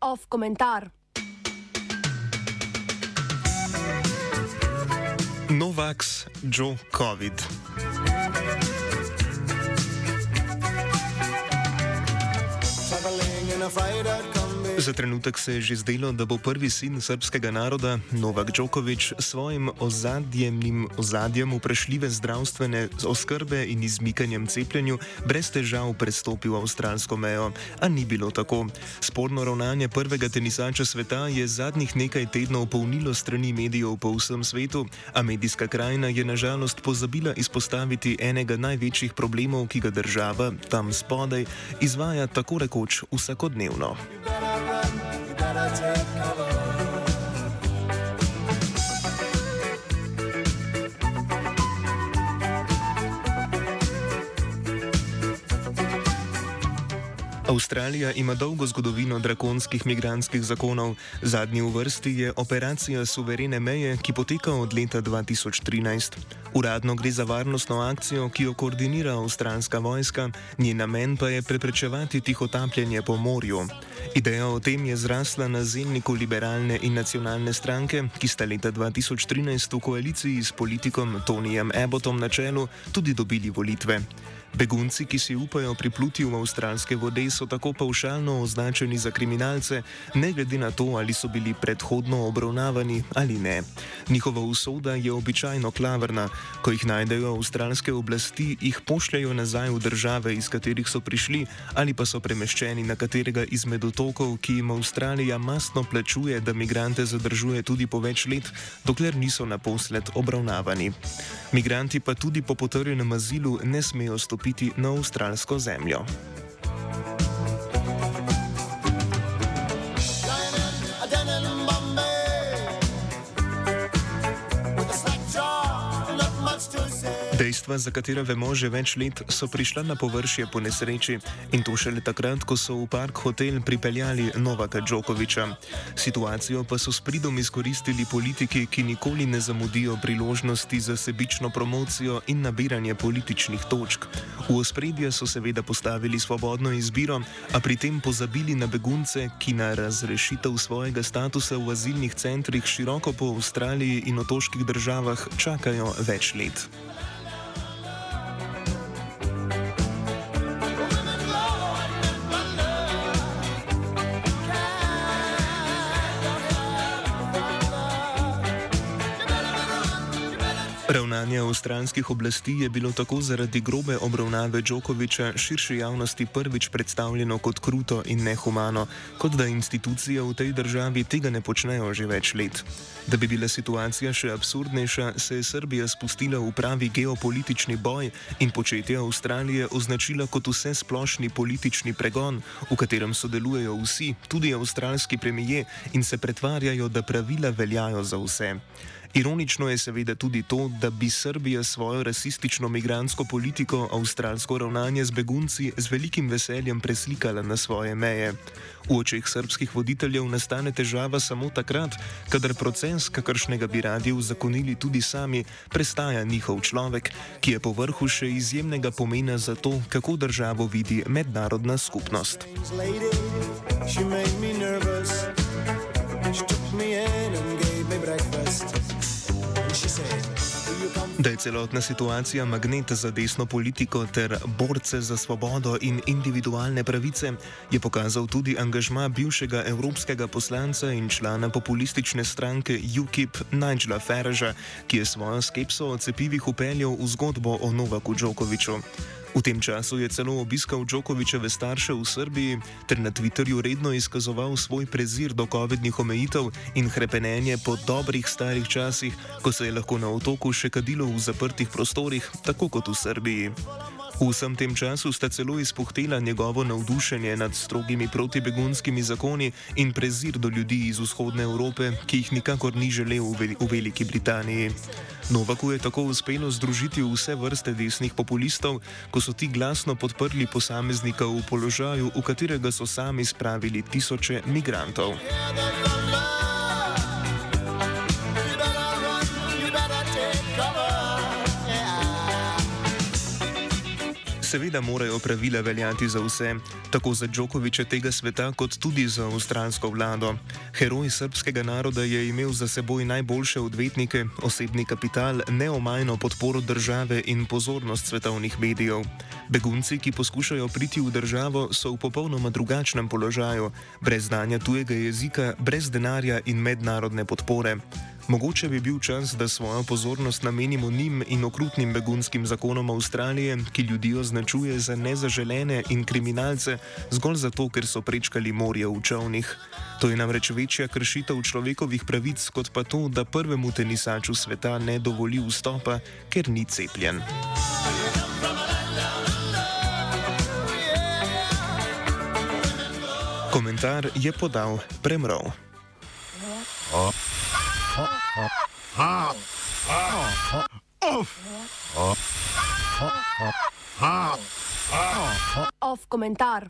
Off komentar. Novaks, Joe COVID. Traveling in a freighter combi. Za trenutek se je že zdelo, da bo prvi sin srpskega naroda, Novak Djokovič, s svojim ozadjem, vprašljive zdravstvene oskrbe in izmikanjem cepljenju brez težav prestopil avstralsko mejo. A ni bilo tako. Sporno ravnanje prvega tenisača sveta je zadnjih nekaj tednov polnilo strani medijev po vsem svetu, a medijska krajina je nažalost pozabila izpostaviti enega največjih problemov, ki ga država tam spodaj izvaja tako rekoč vsakodnevno. gonna take cover. Avstralija ima dolgo zgodovino drakonskih migranskih zakonov. Zadnji v vrsti je operacija Suverene meje, ki poteka od leta 2013. Uradno gre za varnostno akcijo, ki jo koordinira avstralska vojska, njen namen pa je preprečevati tihotapljanje po morju. Ideja o tem je zrasla na zemljiku liberalne in nacionalne stranke, ki sta leta 2013 v koaliciji s politikom Tonyjem Abbottom na čelu tudi dobili volitve. Begunci, ki si upajo pripluti v avstralske vode, so tako paušalno označeni za kriminalce, ne glede na to, ali so bili predhodno obravnavani ali ne. Njihova usoda je običajno klavrna. Ko jih najdejo avstralske oblasti, jih pošljajo nazaj v države, iz katerih so prišli, ali pa so premeščeni na katerega izmed otokov, ki jim Avstralija masno plačuje, da migrante zadržuje tudi po več let, dokler niso naposled obravnavani. Migranti pa tudi po potrjenem azilu ne smejo stopiti na avstralsko zemljo. Dejstva, za katera vemo že več let, so prišla na površje po nesreči in to šele takrat, ko so v park hotel pripeljali Novaka Djokoviča. Situacijo pa so s pridom izkoristili politiki, ki nikoli ne zamudijo priložnosti za sebično promocijo in nabiranje političnih točk. V ospredje so seveda postavili svobodno izbiro, a pri tem pozabili na begunce, ki na razrešitev svojega statusa v azilnih centrih široko po Avstraliji in otoških državah čakajo več let. Ravnanje avstralskih oblasti je bilo tako zaradi grobe obravnave Djokoviča širši javnosti prvič predstavljeno kot kruto in nehumano, kot da institucije v tej državi tega ne počnejo že več let. Da bi bila situacija še absurdnejša, se je Srbija spustila v pravi geopolitični boj in početje Avstralije označila kot vse splošni politični pregon, v katerem sodelujejo vsi, tudi avstralski premije, in se pretvarjajo, da pravila veljajo za vse. Ironično je seveda tudi to, da bi Srbija svojo rasistično migransko politiko avstralsko ravnanje z begunci z velikim veseljem preslikala na svoje meje. V očeh srpskih voditeljev nastane težava samo takrat, kadar proces, kakršnega bi radi uzakonili tudi sami, prestaja njihov človek, ki je po vrhu še izjemnega pomena za to, kako državo vidi mednarodna skupnost. She made me nervous. She took me in and gave me breakfast. Da je celotna situacija magnet za desno politiko ter borce za svobodo in individualne pravice, je pokazal tudi angažma bivšega evropskega poslanca in člana populistične stranke UKIP Nigela Faragea, ki je svojo skepso o cepivih upeljal v zgodbo o Novaku Djokoviču. V tem času je celo obiskal Djokovičeve starše v Srbiji ter na Twitterju redno izkazoval svoj prezir do COVID-nih omejitev in hrepenenje po dobrih starih časih, ko se je lahko na otoku še kadilo v zaprtih prostorih, tako kot v Srbiji. V vsem tem času sta celo izpuhtela njegovo navdušenje nad strogimi protibegunskimi zakoni in prezir do ljudi iz vzhodne Evrope, ki jih nikakor ni želel v, Veli v Veliki Britaniji. Novaku je tako uspelo združiti vse vrste desnih populistov, ko so ti glasno podprli posameznika v položaju, v katerega so sami spravili tisoče migrantov. hear Seveda morajo pravila veljati za vse, tako za Djokoviča tega sveta, kot tudi za avstralsko vlado. Heroj srpskega naroda je imel za seboj najboljše odvetnike, osebni kapital, neomajno podporo države in pozornost svetovnih medijev. Begunci, ki poskušajo priti v državo, so v popolnoma drugačnem položaju, brez znanja tujega jezika, brez denarja in mednarodne podpore. Mogoče bi bil čas, da svojo pozornost namenimo njim in okrutnim begunskim zakonom Avstralije, ki ljudi označuje za nezaželene in kriminalce zgolj zato, ker so prečkali morje v čovnih. To je namreč večja kršitev človekovih pravic, kot pa to, da prvemu tenisaču sveta ne dovoli vstopa, ker ni cepljen. Komentar je podal Premrov. Off komentar.